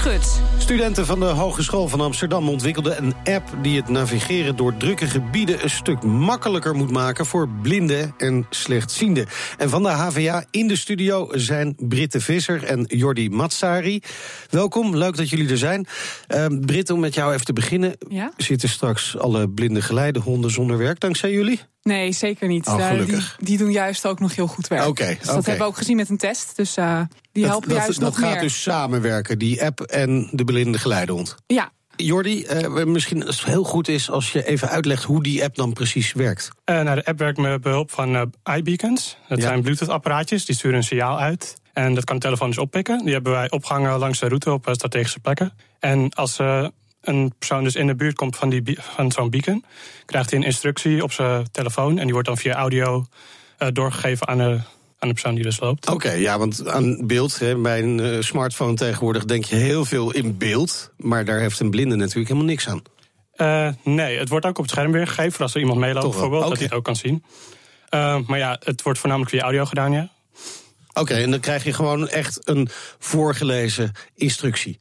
Schut. Studenten van de Hogeschool van Amsterdam ontwikkelden een app die het navigeren door drukke gebieden een stuk makkelijker moet maken voor blinden en slechtzienden. En van de HVA in de studio zijn Britte Visser en Jordi Matsari. Welkom, leuk dat jullie er zijn. Uh, Britt, om met jou even te beginnen. Ja? Zitten straks alle blinde geleidehonden zonder werk dankzij jullie? Nee, zeker niet. Oh, Uh, die, die doen juist ook nog heel goed werk. Oké, Dus dat hebben we ook gezien met een test. Dus uh, die helpen dat, juist dat nog gaat meer. dus samenwerken, die app en de blinde geleidehond. Ja, Jordi, eh, misschien als het heel goed is als je even uitlegt hoe die app dan precies werkt. Eh, nou, de app werkt met behulp van eh iBeacons. Dat Ja. zijn Bluetooth-apparaatjes, die sturen een signaal uit. En dat kan de telefoon dus oppikken. Die hebben wij opgehangen langs de route op eh, strategische plekken. En als eh, een persoon dus in de buurt komt van, die, van zo'n beacon... krijgt hij een instructie op zijn telefoon... en die wordt dan via audio eh, doorgegeven aan de, aan de persoon die dus loopt. Oké, ja, want aan beeld, hè, bij een eh, smartphone tegenwoordig denk je heel veel in beeld. Maar daar heeft een blinde natuurlijk helemaal niks aan. Eh, nee, het wordt ook op het scherm weergegeven... voor als er iemand meeloopt bijvoorbeeld, dat hij het ook kan zien. Maar ja, het wordt voornamelijk via audio gedaan, ja. Oké, en dan krijg je gewoon echt een voorgelezen instructie.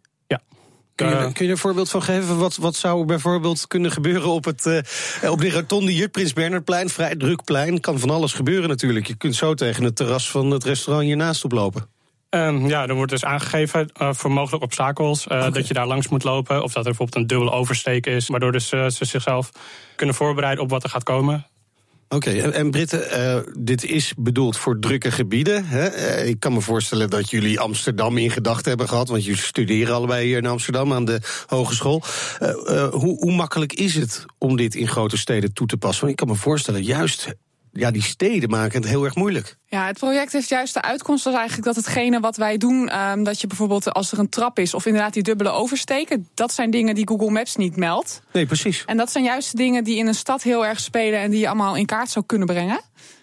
Kun je, Eh, er- kun je er een voorbeeld van geven? Wat, wat zou er bijvoorbeeld kunnen gebeuren op, het, eh, op de rotonde hier, Prins Bernhardplein? Vrij druk plein, kan van alles gebeuren natuurlijk. Je kunt zo tegen het terras van het restaurant hiernaast oplopen. Ehm, ja, er wordt dus aangegeven eh, voor mogelijke obstakels dat je daar langs moet lopen. Of dat er bijvoorbeeld een dubbele oversteek is. Waardoor dus, ze zichzelf kunnen voorbereiden op wat er gaat komen. Oké, en, en Britte, eh, dit is bedoeld voor drukke gebieden. Hè? Eh, ik kan me voorstellen dat jullie Amsterdam in gedachten hebben gehad. Want jullie studeren allebei hier in Amsterdam aan de hogeschool. Eh, hoe, hoe makkelijk is het om dit in grote steden toe te passen? Want ik kan me voorstellen, juist ja, die steden maken het heel erg moeilijk. ja, het project heeft juist de uitkomst als eigenlijk dat hetgene wat wij doen... ehm, dat je bijvoorbeeld als er een trap is of inderdaad die dubbele oversteken... dat zijn dingen die Google Maps niet meldt. Nee, precies. En dat zijn juist de dingen die in een stad heel erg spelen... en die je allemaal in kaart zou kunnen brengen.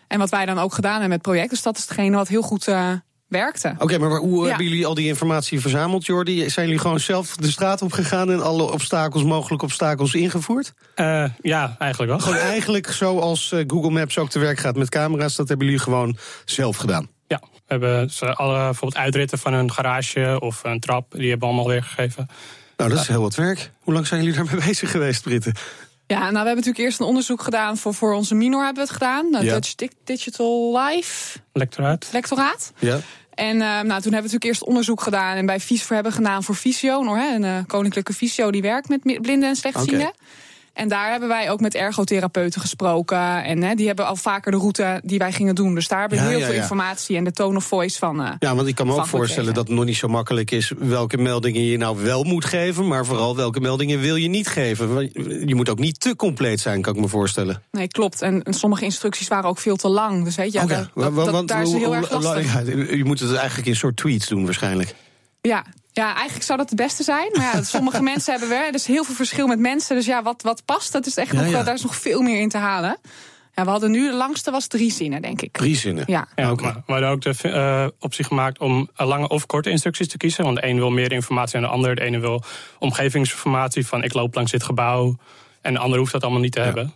En wat wij dan ook gedaan hebben met het project. Dus dat is hetgene wat heel goed eh, werkte. Oké, maar hoe Ja. hebben jullie al die informatie verzameld, Jordi? Zijn jullie gewoon zelf de straat op gegaan en alle obstakels, mogelijke obstakels ingevoerd? Eh, ja, eigenlijk wel. Gewoon eigenlijk zoals eh, Google Maps ook te werk gaat met camera's, dat hebben jullie gewoon zelf gedaan. Ja, we hebben ze alle bijvoorbeeld uitritten van een garage of een trap. Die hebben we allemaal weergegeven. Nou, dat is heel wat werk. Hoe lang zijn jullie daarmee bezig geweest, Britten? Ja, nou, we hebben natuurlijk eerst een onderzoek gedaan voor, voor onze minor hebben we het gedaan. Ja. Dutch Di- Digital Life Lectoraat. lectoraat. Ja. En eh, nou, toen hebben we natuurlijk eerst onderzoek gedaan en bij Visio hebben we gedaan voor Visio, hè, een eh, koninklijke Visio die werkt met blinden en slechtzienden. En daar hebben wij ook met ergotherapeuten gesproken. En hè, die hebben al vaker de route die wij gingen doen. Dus daar hebben we Ja, heel ja, veel ja. informatie en de tone of voice van. eh, Ja, want ik kan me ook voorstellen gekregen. dat het nog niet zo makkelijk is welke meldingen je nou wel moet geven, maar vooral welke meldingen wil je niet geven. Je moet ook niet te compleet zijn, kan ik me voorstellen. Nee, klopt. En, en sommige instructies waren ook veel te lang. Dus weet je, ja, Oké, dat, wa- dat- wa- dat- want daar is heel erg lastig. ja, je moet het eigenlijk in soort tweets doen waarschijnlijk. Ja. Ja, eigenlijk zou dat het beste zijn. Maar ja, sommige mensen hebben weer. Er is heel veel verschil met mensen. Dus ja, wat, wat past, dat is echt Ja, nog, ja. daar is nog veel meer in te halen. Ja, we hadden nu de langste was drie zinnen, denk ik. Drie zinnen. Ja. Ja, Oké. maar we hadden ook de eh, optie gemaakt om eh, lange of korte instructies te kiezen. Want de een wil meer informatie dan de ander. De ene wil omgevingsinformatie van ik loop langs dit gebouw. En de ander hoeft dat allemaal niet te hebben.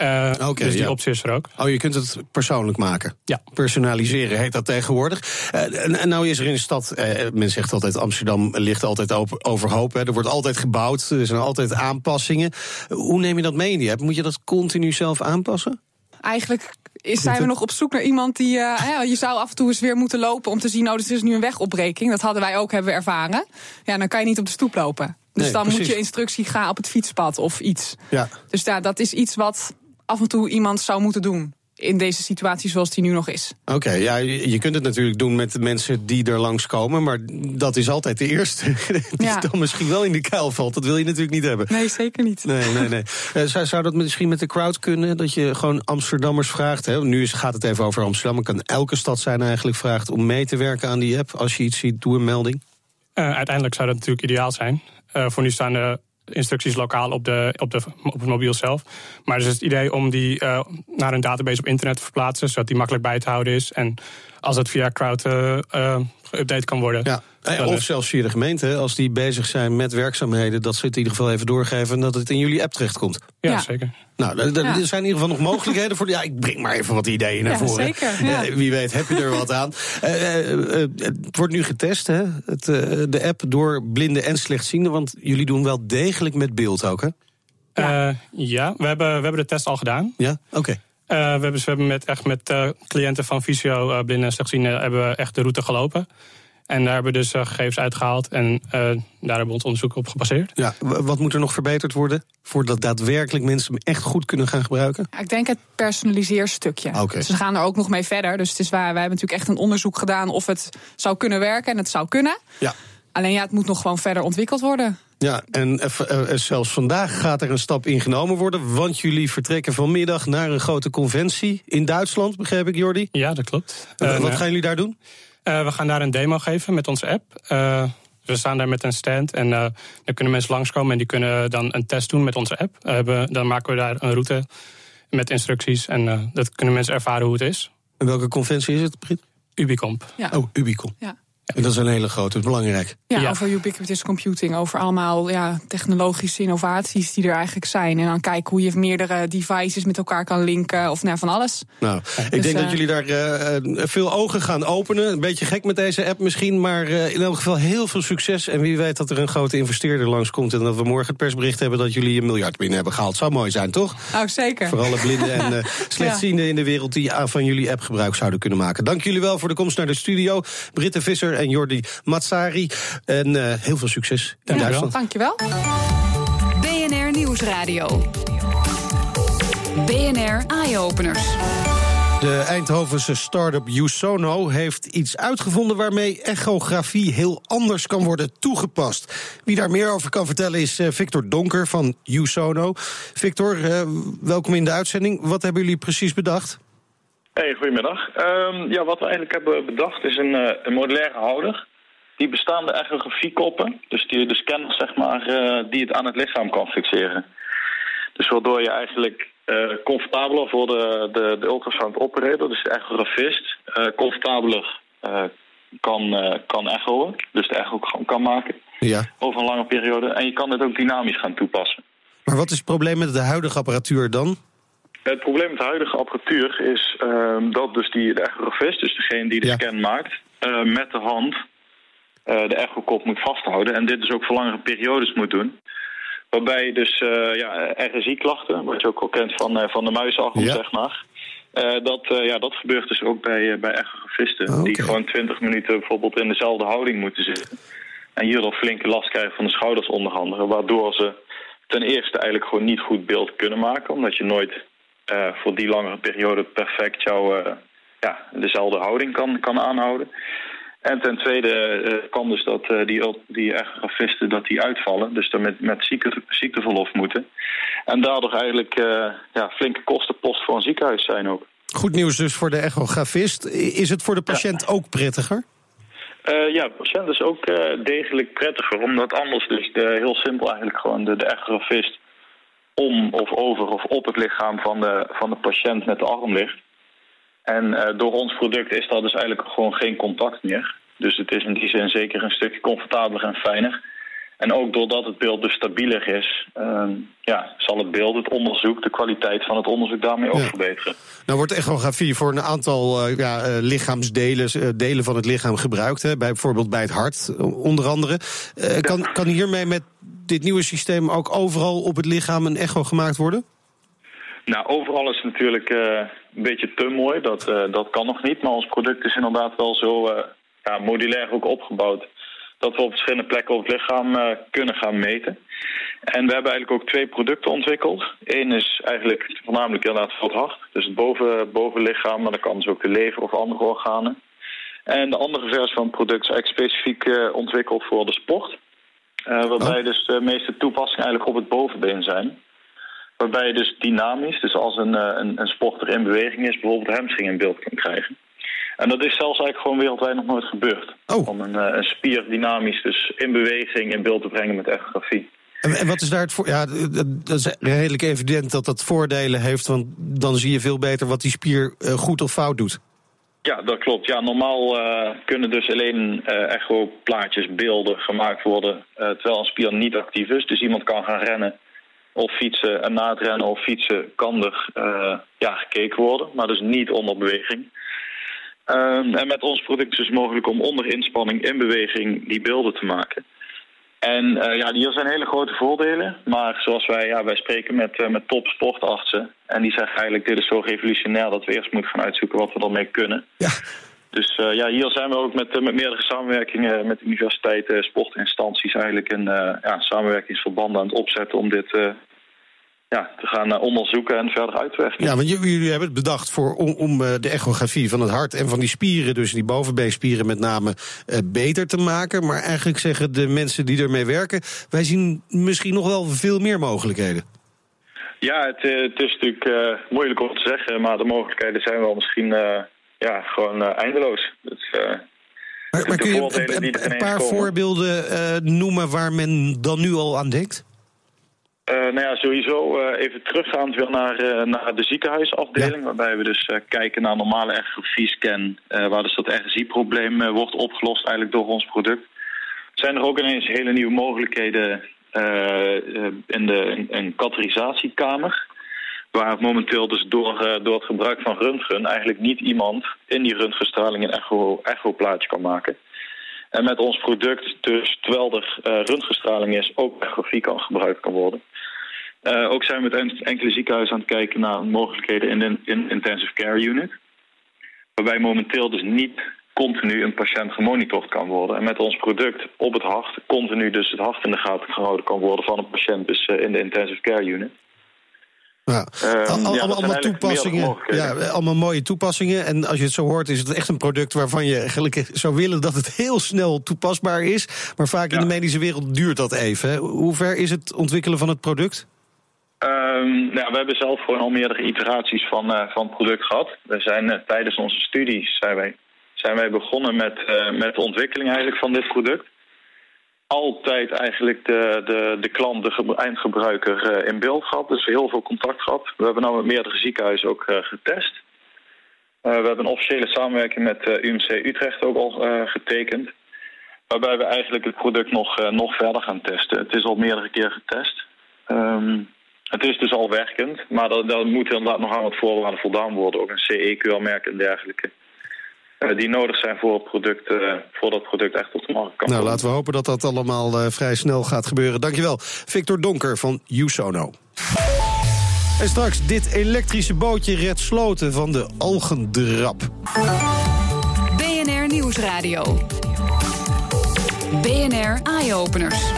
Eh, dus die ja. optie is er ook. Oh, je kunt het persoonlijk maken. Ja. Personaliseren heet dat tegenwoordig. Eh, en, en nou is er in de stad, eh, men zegt altijd Amsterdam ligt altijd op- overhoop. Hè. Er wordt altijd gebouwd, er zijn altijd aanpassingen. Hoe neem je dat mee in die app? Moet je dat continu zelf aanpassen? Eigenlijk is, zijn we nog op zoek naar iemand die. eh, hè, je zou af en toe eens weer moeten lopen om te zien. Oh, er is nu een wegopbreking. Dat hadden wij ook hebben we ervaren. Ja, dan kan je niet op de stoep lopen. Dus Nee, dan moet je instructie gaan op het fietspad of iets. Ja. Dus ja, dat is iets wat af en toe iemand zou moeten doen. In deze situatie zoals die nu nog is. Oké, ja, je kunt het natuurlijk doen met de mensen die er langskomen. Maar dat is altijd de eerste die Ja. dan misschien wel in de kuil valt. Dat wil je natuurlijk niet hebben. Nee, zeker niet. Nee, nee, nee. Eh, zou, zou dat misschien met de crowd kunnen? Dat je gewoon Amsterdammers vraagt. Hè? Nu is, gaat het even over Amsterdam. Maar kan elke stad zijn eigenlijk vraagt om mee te werken aan die app. Als je iets ziet, doe een melding. Eh, uiteindelijk zou dat natuurlijk ideaal zijn. Eh, voor nu staan de instructies lokaal op, de, op, de, op het mobiel zelf. Maar dus het idee om die eh, naar een database op internet te verplaatsen, zodat die makkelijk bij te houden is. En als het via crowd eh, geüpdate kan worden, Ja. Eh, Of zelfs via de gemeente, als die bezig zijn met werkzaamheden, dat ze het in ieder geval even doorgeven en dat het in jullie app terechtkomt. Ja, Ja. zeker. Nou, er, Ja. zijn in ieder geval nog mogelijkheden voor. Ja, ik breng maar even wat ideeën naar Ja, voren. zeker, ja. Eh, wie weet, heb je er wat aan? Eh, eh, het wordt nu getest, hè? Het, de app door blinden en slechtzienden. Want jullie doen wel degelijk met beeld ook, hè? Ja, ja we, hebben, we hebben de test al gedaan. Ja, oké. Eh, we hebben, we hebben met, echt met eh, cliënten van Visio, blinden en slechtzienden, hebben we echt de route gelopen. En daar hebben we dus eh, gegevens uitgehaald en eh, daar hebben we ons onderzoek op gebaseerd. Ja, wat moet er nog verbeterd worden voordat daadwerkelijk mensen hem echt goed kunnen gaan gebruiken? Ja, Ik denk het personaliseerstukje. Oké. Dus we gaan er ook nog mee verder. Dus het is waar, wij hebben natuurlijk echt een onderzoek gedaan of het zou kunnen werken. En het zou kunnen. Ja. Alleen ja, het moet nog gewoon verder ontwikkeld worden. Ja, en eh, zelfs vandaag gaat er een stap ingenomen worden. Want jullie vertrekken vanmiddag naar een grote conventie in Duitsland, begrijp ik, Jordi? Ja, dat klopt. Wat gaan jullie daar doen? Eh, we gaan daar een demo geven met onze app. Eh, we staan daar met een stand en eh, dan kunnen mensen langskomen en die kunnen dan een test doen met onze app. Hebben, dan maken we daar een route met instructies en eh, dat kunnen mensen ervaren hoe het is. En welke conventie is het, Brit? Ubicomp. Ja. Oh, Ubicon. Ja. En dat is een hele grote, dat is belangrijk. Ja, Ja. over ubiquitous computing, over allemaal ja, technologische innovaties die er eigenlijk zijn. En dan kijken hoe je meerdere devices met elkaar kan linken of nou, van alles. Nou, ik Dus, denk dat eh, jullie daar eh, veel ogen gaan openen. Een beetje gek met deze app misschien, maar eh, in elk geval heel veel succes. En wie weet dat er een grote investeerder langskomt... en dat we morgen het persbericht hebben dat jullie een miljard binnen hebben gehaald. Zou mooi zijn, toch? Nou, zeker. Voor alle blinden en eh, slechtzienden in de wereld... die ah, van jullie app gebruik zouden kunnen maken. Dank jullie wel voor de komst naar de studio. Britte Visser en Jordi Matsari. En eh, heel veel succes in Dank je wel. Duitsland. Dankjewel. BNR Nieuwsradio. BNR Eye Openers. De Eindhovense start-up Usono heeft iets uitgevonden waarmee echografie heel anders kan worden toegepast. Wie daar meer over kan vertellen is eh, Victor Donker van Usono. Victor, eh, welkom in de uitzending. Wat hebben jullie precies bedacht? Hey, goedemiddag. Ehm, ja, wat we eigenlijk hebben bedacht is een, eh, een modulaire houder. Die bestaande echografiekoppen, dus die, de scanners zeg maar, eh, die het aan het lichaam kan fixeren. Dus waardoor je eigenlijk eh, comfortabeler voor de, de, de ultrasound operator, dus de echografist, comfortabeler kan, kan echoen. Dus de echo kan, kan maken Ja. over een lange periode. En je kan het ook dynamisch gaan toepassen. Maar wat is het probleem met de huidige apparatuur dan? Het probleem met de huidige apparatuur is ehm, dat dus die, de echografist, dus degene die de Ja. scan maakt, eh, met de hand eh, de echokop moet vasthouden. En dit dus ook voor langere periodes moet doen. Waarbij je dus eh, ja, RSI-klachten, wat je ook al kent van, van de Ja. zeg maar. dat, ja, dat gebeurt dus ook bij, bij echografisten. Oh, Die gewoon 20 minuten bijvoorbeeld in dezelfde houding moeten zitten. En hierdoor flinke last krijgen van de schouders onder andere. Waardoor ze ten eerste eigenlijk gewoon niet goed beeld kunnen maken. Omdat je nooit eh, voor die langere periode perfect jouw eh, ja, dezelfde houding kan, kan aanhouden. En ten tweede eh, kan dus dat die, die echografisten dat die uitvallen. Dus dan met, met ziekte, ziekteverlof moeten. En daardoor eigenlijk ja, flinke kostenpost voor een ziekenhuis zijn ook. Goed nieuws dus voor de echografist. Is het voor de patiënt ook prettiger? Ja, de patiënt is ook degelijk prettiger. Omdat anders dus de, heel simpel eigenlijk gewoon de, de echografist om of over of op het lichaam van de, van de patiënt met de arm ligt. En eh, door ons product is dat dus eigenlijk gewoon geen contact meer. Dus het is in die zin zeker een stukje comfortabeler en fijner. En ook doordat het beeld dus stabieler is, ehm, ja, zal het beeld, het onderzoek, de kwaliteit van het onderzoek daarmee ook Ja. verbeteren. Nou wordt echografie voor een aantal eh, ja, eh, lichaamsdelen, eh, delen van het lichaam gebruikt. Hè, bij, bijvoorbeeld bij het hart, onder andere. Kan, kan hiermee met dit nieuwe systeem ook overal op het lichaam een echo gemaakt worden? Nou, overal is het natuurlijk een beetje te mooi. Dat, dat kan nog niet. Maar ons product is inderdaad wel zo ja, modulair ook opgebouwd. Dat we op verschillende plekken op het lichaam eh, kunnen gaan meten. En we hebben eigenlijk ook twee producten ontwikkeld. Eén is eigenlijk voornamelijk inderdaad voor het hart. Dus het boven, bovenlichaam, maar dat kan dus ook de lever of andere organen. En de andere versie van het product is eigenlijk specifiek eh, ontwikkeld voor de sport. Eh, waarbij Oh. dus de meeste toepassingen eigenlijk op het bovenbeen zijn. Waarbij je dus dynamisch, dus als een, een, een sporter in beweging is, bijvoorbeeld hamstring in beeld kan krijgen. En dat is zelfs eigenlijk gewoon wereldwijd nog nooit gebeurd. Oh. Om een, eh, een spier dynamisch dus in beweging in beeld te brengen met echografie. En, en wat is daar het voor? Ja, dat is redelijk evident dat dat voordelen heeft, want dan zie je veel beter wat die spier eh, goed of fout doet. Ja, dat klopt. Ja, normaal uh, kunnen dus alleen uh, echo-plaatjes, beelden gemaakt worden uh, terwijl een spier niet actief is. Dus iemand kan gaan rennen of fietsen en na het rennen of fietsen kan er ja, gekeken worden, maar dus niet onder beweging. Ehm, en met ons product is het mogelijk om onder inspanning in beweging die beelden te maken. En uh, ja, hier zijn hele grote voordelen. Maar zoals wij, ja, wij spreken met, uh, met top sportartsen. En die zeggen eigenlijk, dit is zo revolutionair dat we eerst moeten gaan uitzoeken wat we ermee kunnen. Ja. Dus uh, ja, hier zijn we ook met, met meerdere samenwerkingen met universiteiten, sportinstanties eigenlijk een ja, samenwerkingsverbanden aan het opzetten om dit ja, te gaan uh, onderzoeken en verder uitwerken. Ja, want jullie hebben het bedacht voor, om, om uh, de echografie van het hart en van die spieren, dus die bovenbeenspieren met name, uh, beter te maken. Maar eigenlijk zeggen de mensen die ermee werken, wij zien misschien nog wel veel meer mogelijkheden. Ja, het, het is natuurlijk moeilijk om te zeggen, maar de mogelijkheden zijn wel misschien ja, gewoon eindeloos. Dus, maar, maar kun je een, een paar voorbeelden noemen waar men dan nu al aan denkt? Uh, nou ja, sowieso uh, even teruggaand weer naar, uh, naar de ziekenhuisafdeling. Waarbij we dus kijken naar normale echografie-scan. waar dus dat RSI-probleem wordt opgelost eigenlijk door ons product. Zijn er ook ineens hele nieuwe mogelijkheden in de een catheterisatiekamer. Waar momenteel dus door, door het gebruik van röntgen eigenlijk niet iemand in die röntgenstraling een echo, echoplaatje kan maken. En met ons product, dus terwijl er uh, röntgenstraling is, ook echografie kan gebruikt kan worden. Uh, ook zijn we met enkele ziekenhuizen aan het kijken naar mogelijkheden in de in intensive care unit. Waarbij momenteel dus niet continu een patiënt gemonitord kan worden. En met ons product op het hart continu dus het hart in de gaten gehouden kan worden van een patiënt dus uh, in de intensive care unit. Ja. Um, Al, ja, allemaal toepassingen. Ja, allemaal mooie toepassingen. En als je het zo hoort, is het echt een product waarvan je eigenlijk zou willen dat het heel snel toepasbaar is. Maar vaak in de medische wereld duurt dat even. Hoe ver is het ontwikkelen van het product? Um, nou, we hebben zelf gewoon al meerdere iteraties van, uh, van het product gehad. We zijn uh, tijdens onze studies zijn wij, zijn wij begonnen met, uh, met de ontwikkeling eigenlijk van dit product. Altijd eigenlijk de, de, de klant, de eindgebruiker in beeld gehad. Dus heel veel contact gehad. We hebben nu met meerdere ziekenhuizen ook getest. we hebben een officiële samenwerking met UMC Utrecht ook al getekend. Waarbij we eigenlijk het product nog, nog verder gaan testen. Het is al meerdere keer getest. Um, het is dus al werkend, maar daar, moet inderdaad nog aan wat voorwaarden voldaan worden. Ook een CE-QR-merk en dergelijke. Uh, die nodig zijn voor het product, uh, voor dat product echt op de markt kan Nou, laten we hopen dat dat allemaal uh, vrij snel gaat gebeuren. Dankjewel, Victor Donker van Usono. En straks, dit elektrische bootje redt sloten van de algendrap. BNR Nieuwsradio. BNR Eye-Openers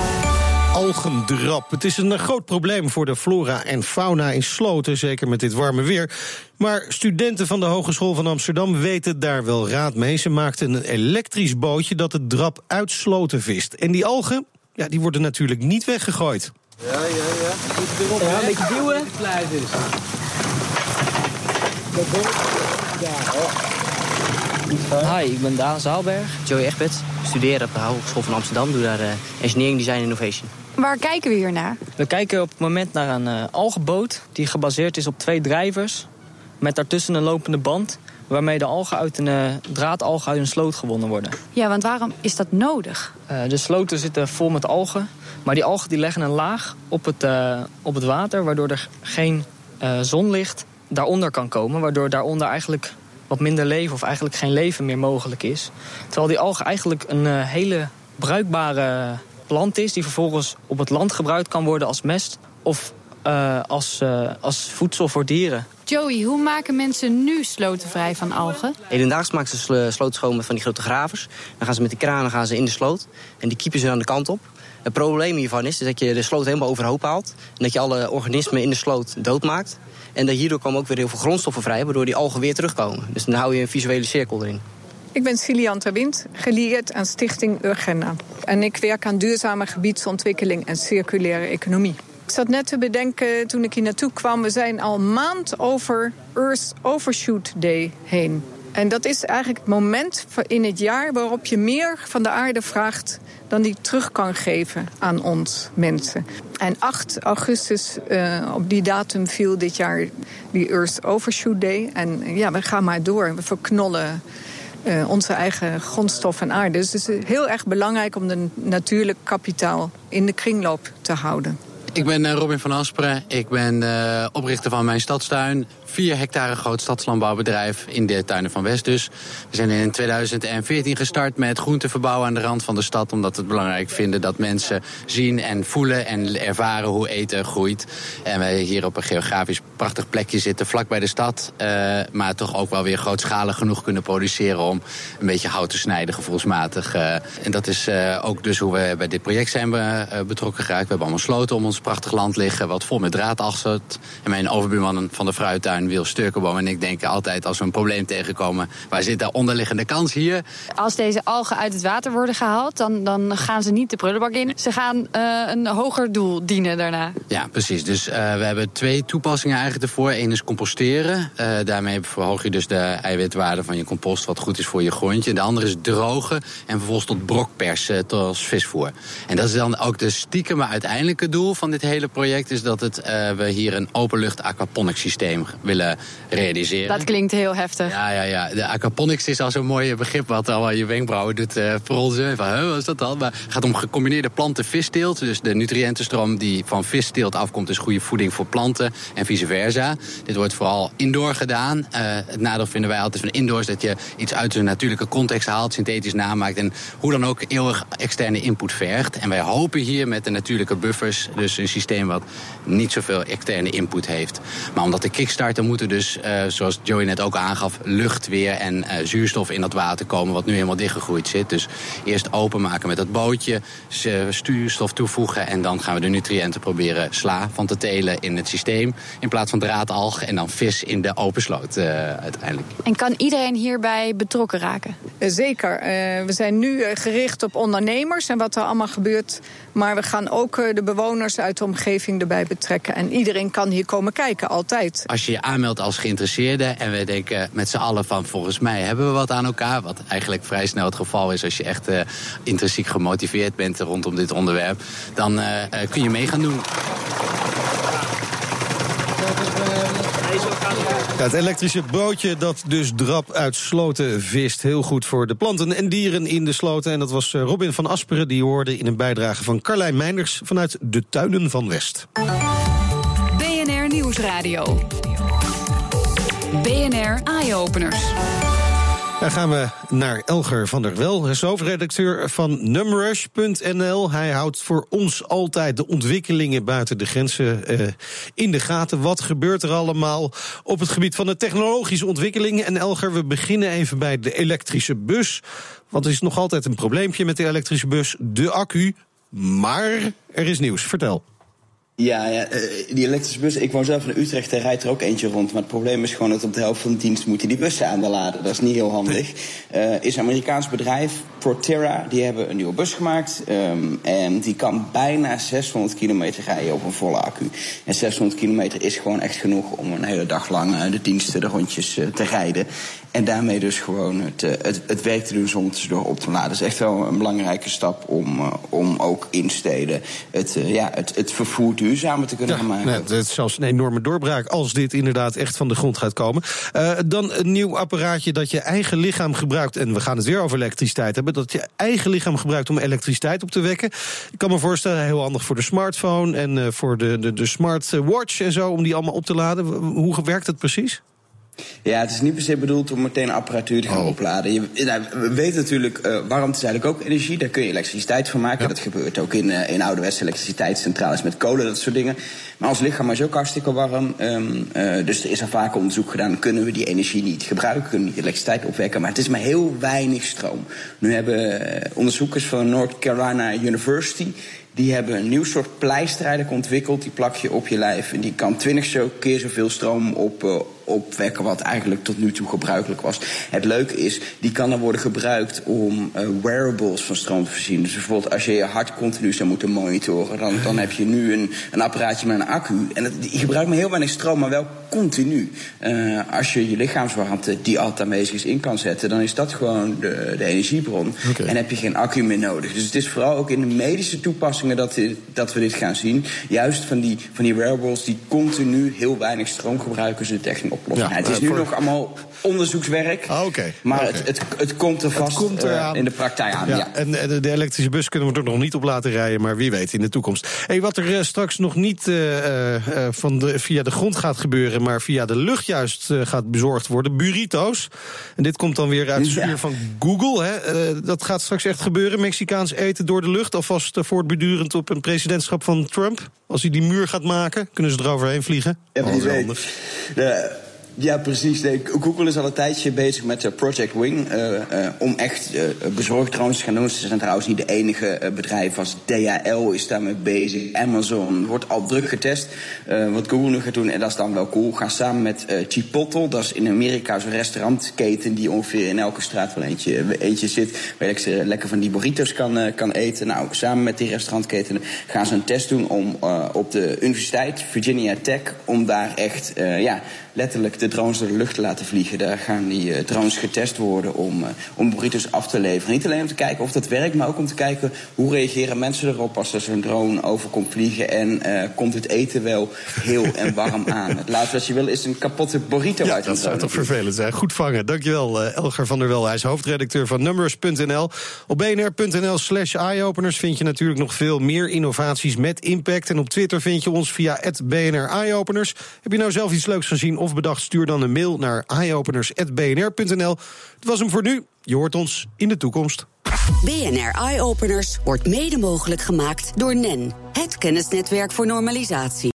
algendrap. Het is een groot probleem voor de flora en fauna in sloten, zeker met dit warme weer. Maar studenten van de Hogeschool van Amsterdam weten daar wel raad mee. Ze maakten een elektrisch bootje dat de drap uit sloten vist. En die algen, ja, die worden natuurlijk niet weggegooid. Ja, ja, ja. Moet erop, ja, een beetje duwen. Blijf is. Hi, ik ben Daan Zaalberg, Joey Egbert. Ik studeer op de Hogeschool van Amsterdam, doe daar uh, Engineering Design Innovation. Waar kijken we hier naar? We kijken op het moment naar een uh, algenboot die gebaseerd is op twee drijvers. Met daartussen een lopende band waarmee de algen uit een uh, draadalgen uit een sloot gewonnen worden. Ja, want waarom is dat nodig? Uh, de sloten zitten vol met algen. Maar die algen die leggen een laag op het, uh, op het water... waardoor er geen zonlicht daaronder kan komen. Waardoor daaronder eigenlijk wat minder leven of eigenlijk geen leven meer mogelijk is. Terwijl die algen eigenlijk een hele bruikbare plant is... die vervolgens op het land gebruikt kan worden als mest... of uh, als, uh, als voedsel voor dieren. Joey, hoe maken mensen nu sloten vrij van algen? Hedendaags maken ze schoon met van die grote gravers. Dan gaan ze met de kranen gaan ze in de sloot en die kiepen ze aan de kant op. Het probleem hiervan is dat je de sloot helemaal overhoop haalt... en dat je alle organismen in de sloot doodmaakt. En dat hierdoor komen ook weer heel veel grondstoffen vrij... waardoor die algen weer terugkomen. Dus dan hou je een visuele cirkel erin. Ik ben Cilian Terwind, gelieerd aan Stichting Urgenda. En ik werk aan duurzame gebiedsontwikkeling en circulaire economie. Ik zat net te bedenken toen ik hier naartoe kwam... we zijn al maand over Earth Overshoot Day heen. En dat is eigenlijk het moment in het jaar waarop je meer van de aarde vraagt dan die terug kan geven aan ons mensen. En 8 augustus, uh, op die datum viel dit jaar die Earth Overshoot Day. En ja, we gaan maar door. We verknollen uh, onze eigen grondstof en aarde. Dus het is heel erg belangrijk om de natuurlijk kapitaal in de kringloop te houden. Ik ben eh, Robin van Asperen. Ik ben oprichter van mijn stadstuin. 4 hectare groot stadslandbouwbedrijf in de tuinen van West dus. We zijn in 2014 gestart met groente verbouwen aan de rand van de stad. Omdat we het belangrijk vinden dat mensen zien en voelen en ervaren hoe eten groeit. En wij hier op een geografisch prachtig plekje zitten, vlak bij de stad. Uh, maar toch ook wel weer grootschalig genoeg kunnen produceren om een beetje hout te snijden, gevoelsmatig. Uh, en dat is uh, ook dus hoe we bij dit project zijn betrokken geraakt. We hebben allemaal sloten om ons prachtig land liggen, wat vol met draadaf zit. En mijn overbuurman van de fruittuin Wil Sturkenboom en ik denken altijd als we een probleem tegenkomen, waar zit de onderliggende kans hier? Als deze algen uit het water worden gehaald, dan, dan gaan ze niet de prullenbak in. Ze gaan uh, een hoger doel dienen daarna. Ja, precies. Dus uh, we hebben twee toepassingen eigenlijk ervoor. Eén is composteren. Uh, daarmee verhoog je dus de eiwitwaarde van je compost, wat goed is voor je grondje. De andere is drogen en vervolgens tot brok persen, tot als visvoer. En dat is dan ook de stiekem, maar uiteindelijke doel van dit hele project is dat het, we hier een openlucht aquaponic systeem willen realiseren. Dat klinkt heel heftig. Ja, ja, ja. De aquaponics is al zo'n mooi begrip wat al je wenkbrauwen doet uh, fronsen. Van, wat is dat dan? Maar het gaat om gecombineerde planten-vissteelt. Dus de nutriëntenstroom die van vissteelt afkomt is goede voeding voor planten en vice versa. Dit wordt vooral indoor gedaan. Uh, het nadeel vinden wij altijd van indoor is dat je iets uit zijn natuurlijke context haalt, synthetisch namaakt en hoe dan ook eeuwig externe input vergt. En wij hopen hier met de natuurlijke buffers, dus een systeem wat niet zoveel externe input heeft. Maar omdat de kickstarter er moeten dus, uh, zoals Joey net ook aangaf, lucht weer en uh, zuurstof in dat water komen, wat nu helemaal dichtgegroeid zit. Dus eerst openmaken met dat bootje, stuurstof toevoegen en dan gaan we de nutriënten proberen sla van te telen in het systeem. In plaats van draadalg en dan vis in de open sloot uh, uiteindelijk. En kan iedereen hierbij betrokken raken? Zeker. we zijn nu gericht op ondernemers en wat er allemaal gebeurt. Maar we gaan ook de bewoners uit de omgeving erbij betrekken. En iedereen kan hier komen kijken, altijd. Als je je aanmeldt als geïnteresseerde en we denken met z'n allen van volgens mij hebben we wat aan elkaar. Wat eigenlijk vrij snel het geval is als je echt uh, intrinsiek gemotiveerd bent rondom dit onderwerp. Dan uh, kun je mee gaan doen. Ja, het elektrische bootje dat dus drap uit sloten vist. Heel goed voor de planten en dieren in de sloten. En dat was Robin van Asperen, die hoorde in een bijdrage van Carlijn Meinders vanuit de Tuinen van West. BNR Nieuwsradio. BNR Eye-Openers. Dan gaan we naar Elger van der Wel, hoofdredacteur van Numrush.nl. Hij houdt voor ons altijd de ontwikkelingen buiten de grenzen uh, in de gaten. Wat gebeurt er allemaal op het gebied van de technologische ontwikkelingen? En Elger, we beginnen even bij de elektrische bus. Want er is nog altijd een probleempje met de elektrische bus, de accu. Maar er is nieuws, vertel. Ja, ja, die elektrische bus. Ik woon zelf in Utrecht, en rijdt er ook eentje rond. Maar het probleem is gewoon dat op de helft van de dienst moet je die bussen aan de laden. Dat is niet heel handig. Uh, is een Amerikaans bedrijf, Proterra, die hebben een nieuwe bus gemaakt. Um, en die kan bijna 600 kilometer rijden op een volle accu. En 600 kilometer is gewoon echt genoeg om een hele dag lang uh, de diensten, de rondjes uh, te rijden. En daarmee dus gewoon het, het, het werk te doen zonder tussendoor op te laden. Dat is echt wel een belangrijke stap om, om ook in steden het, ja, het, het vervoer duurzamer te kunnen ja, gaan maken. Nee, dat is zelfs een enorme doorbraak als dit inderdaad echt van de grond gaat komen. Uh, dan een nieuw apparaatje dat je eigen lichaam gebruikt. En we gaan het weer over elektriciteit hebben. Dat je eigen lichaam gebruikt om elektriciteit op te wekken. Ik kan me voorstellen, heel handig voor de smartphone en uh, voor de, de, de smartwatch en zo, om die allemaal op te laden. Hoe werkt het precies? Ja, het is niet per se bedoeld om meteen apparatuur te gaan oh. opladen. Je, nou, we weten natuurlijk, uh, warmte is eigenlijk ook energie. Daar kun je elektriciteit van maken. Ja. Dat gebeurt ook in, uh, in ouderwetse elektriciteitscentrales met kolen, dat soort dingen. Maar ons lichaam is ook hartstikke warm. Um, uh, dus er is al vaak onderzoek gedaan. Kunnen we die energie niet gebruiken? Kunnen we niet elektriciteit opwekken? Maar het is maar heel weinig stroom. Nu hebben onderzoekers van North Carolina University die hebben een nieuw soort pleister eigenlijk ontwikkeld. Die plak je op je lijf. En die kan twintig keer zoveel stroom op, opwekken, wat eigenlijk tot nu toe gebruikelijk was. Het leuke is, die kan dan worden gebruikt om uh, wearables van stroom te voorzien. Dus bijvoorbeeld als je je hart continu zou moeten monitoren, dan, dan heb je nu een, een apparaatje met een accu. En die gebruikt maar heel weinig stroom, maar wel continu. Uh, als je je lichaamswarmte, die altijd aanwezig is, in kan zetten, dan is dat gewoon de, de energiebron. Okay. En heb je geen accu meer nodig. Dus het is vooral ook in de medische toepassingen dat, dit, dat we dit gaan zien. Juist van die, van die wearables die continu heel weinig stroom gebruiken, ze techniek Ja, het is nu uh, voor... nog allemaal onderzoekswerk. Ah, okay. Maar okay. Het, het, het komt er vast komt uh, in de praktijk aan. Ja, Ja. En, en de elektrische bus kunnen we er nog niet op laten rijden, maar wie weet in de toekomst. Hey, wat er uh, straks nog niet uh, van de, via de grond gaat gebeuren, maar via de lucht juist gaat bezorgd worden, burrito's. En dit komt dan weer uit het ja. van Google. Hè. dat gaat straks echt gebeuren, Mexicaans eten door de lucht, alvast voortbedurend op een presidentschap van Trump. Als hij die muur gaat maken, kunnen ze eroverheen vliegen. Ja, maar de, ja, precies. Google is al een tijdje bezig met uh, Project Wing. Uh, uh, om echt bezorgdrones te gaan doen. Ze zijn trouwens niet de enige bedrijven. Als DHL is daarmee bezig. Amazon wordt al druk getest. wat Google nu gaat doen, en dat is dan wel cool. Gaan samen met Chipotle. Dat is in Amerika zo'n restaurantketen die ongeveer in elke straat wel eentje, eentje zit. Waar je lekker van die burritos kan, kan eten. Nou, samen met die restaurantketen gaan ze een test doen om op de universiteit, Virginia Tech, om daar echt, ja, letterlijk de drones door de lucht te laten vliegen. Daar gaan die uh, drones getest worden om, uh, om burritos af te leveren. Niet alleen om te kijken of dat werkt, maar ook om te kijken hoe reageren mensen erop als er zo'n drone over komt vliegen. En uh, komt het eten wel heel en warm aan. Het laatste wat je wil is een kapotte burrito ja, uit Dat zou toch vervelend zijn. Goed vangen. Dankjewel, Elger van der Wel. Hij is hoofdredacteur van Numbers.nl. Op bnr.nl slash eyeopeners vind je natuurlijk nog veel meer innovaties met impact. En op Twitter vind je ons via BNR Eyeopeners. Heb je nou zelf iets leuks gezien of bedacht? Stuur dan een mail naar eyeopeners.bnr.nl. Het was hem voor nu. Je hoort ons in de toekomst. BNR Eyeopeners wordt mede mogelijk gemaakt door NEN, het kennisnetwerk voor normalisatie.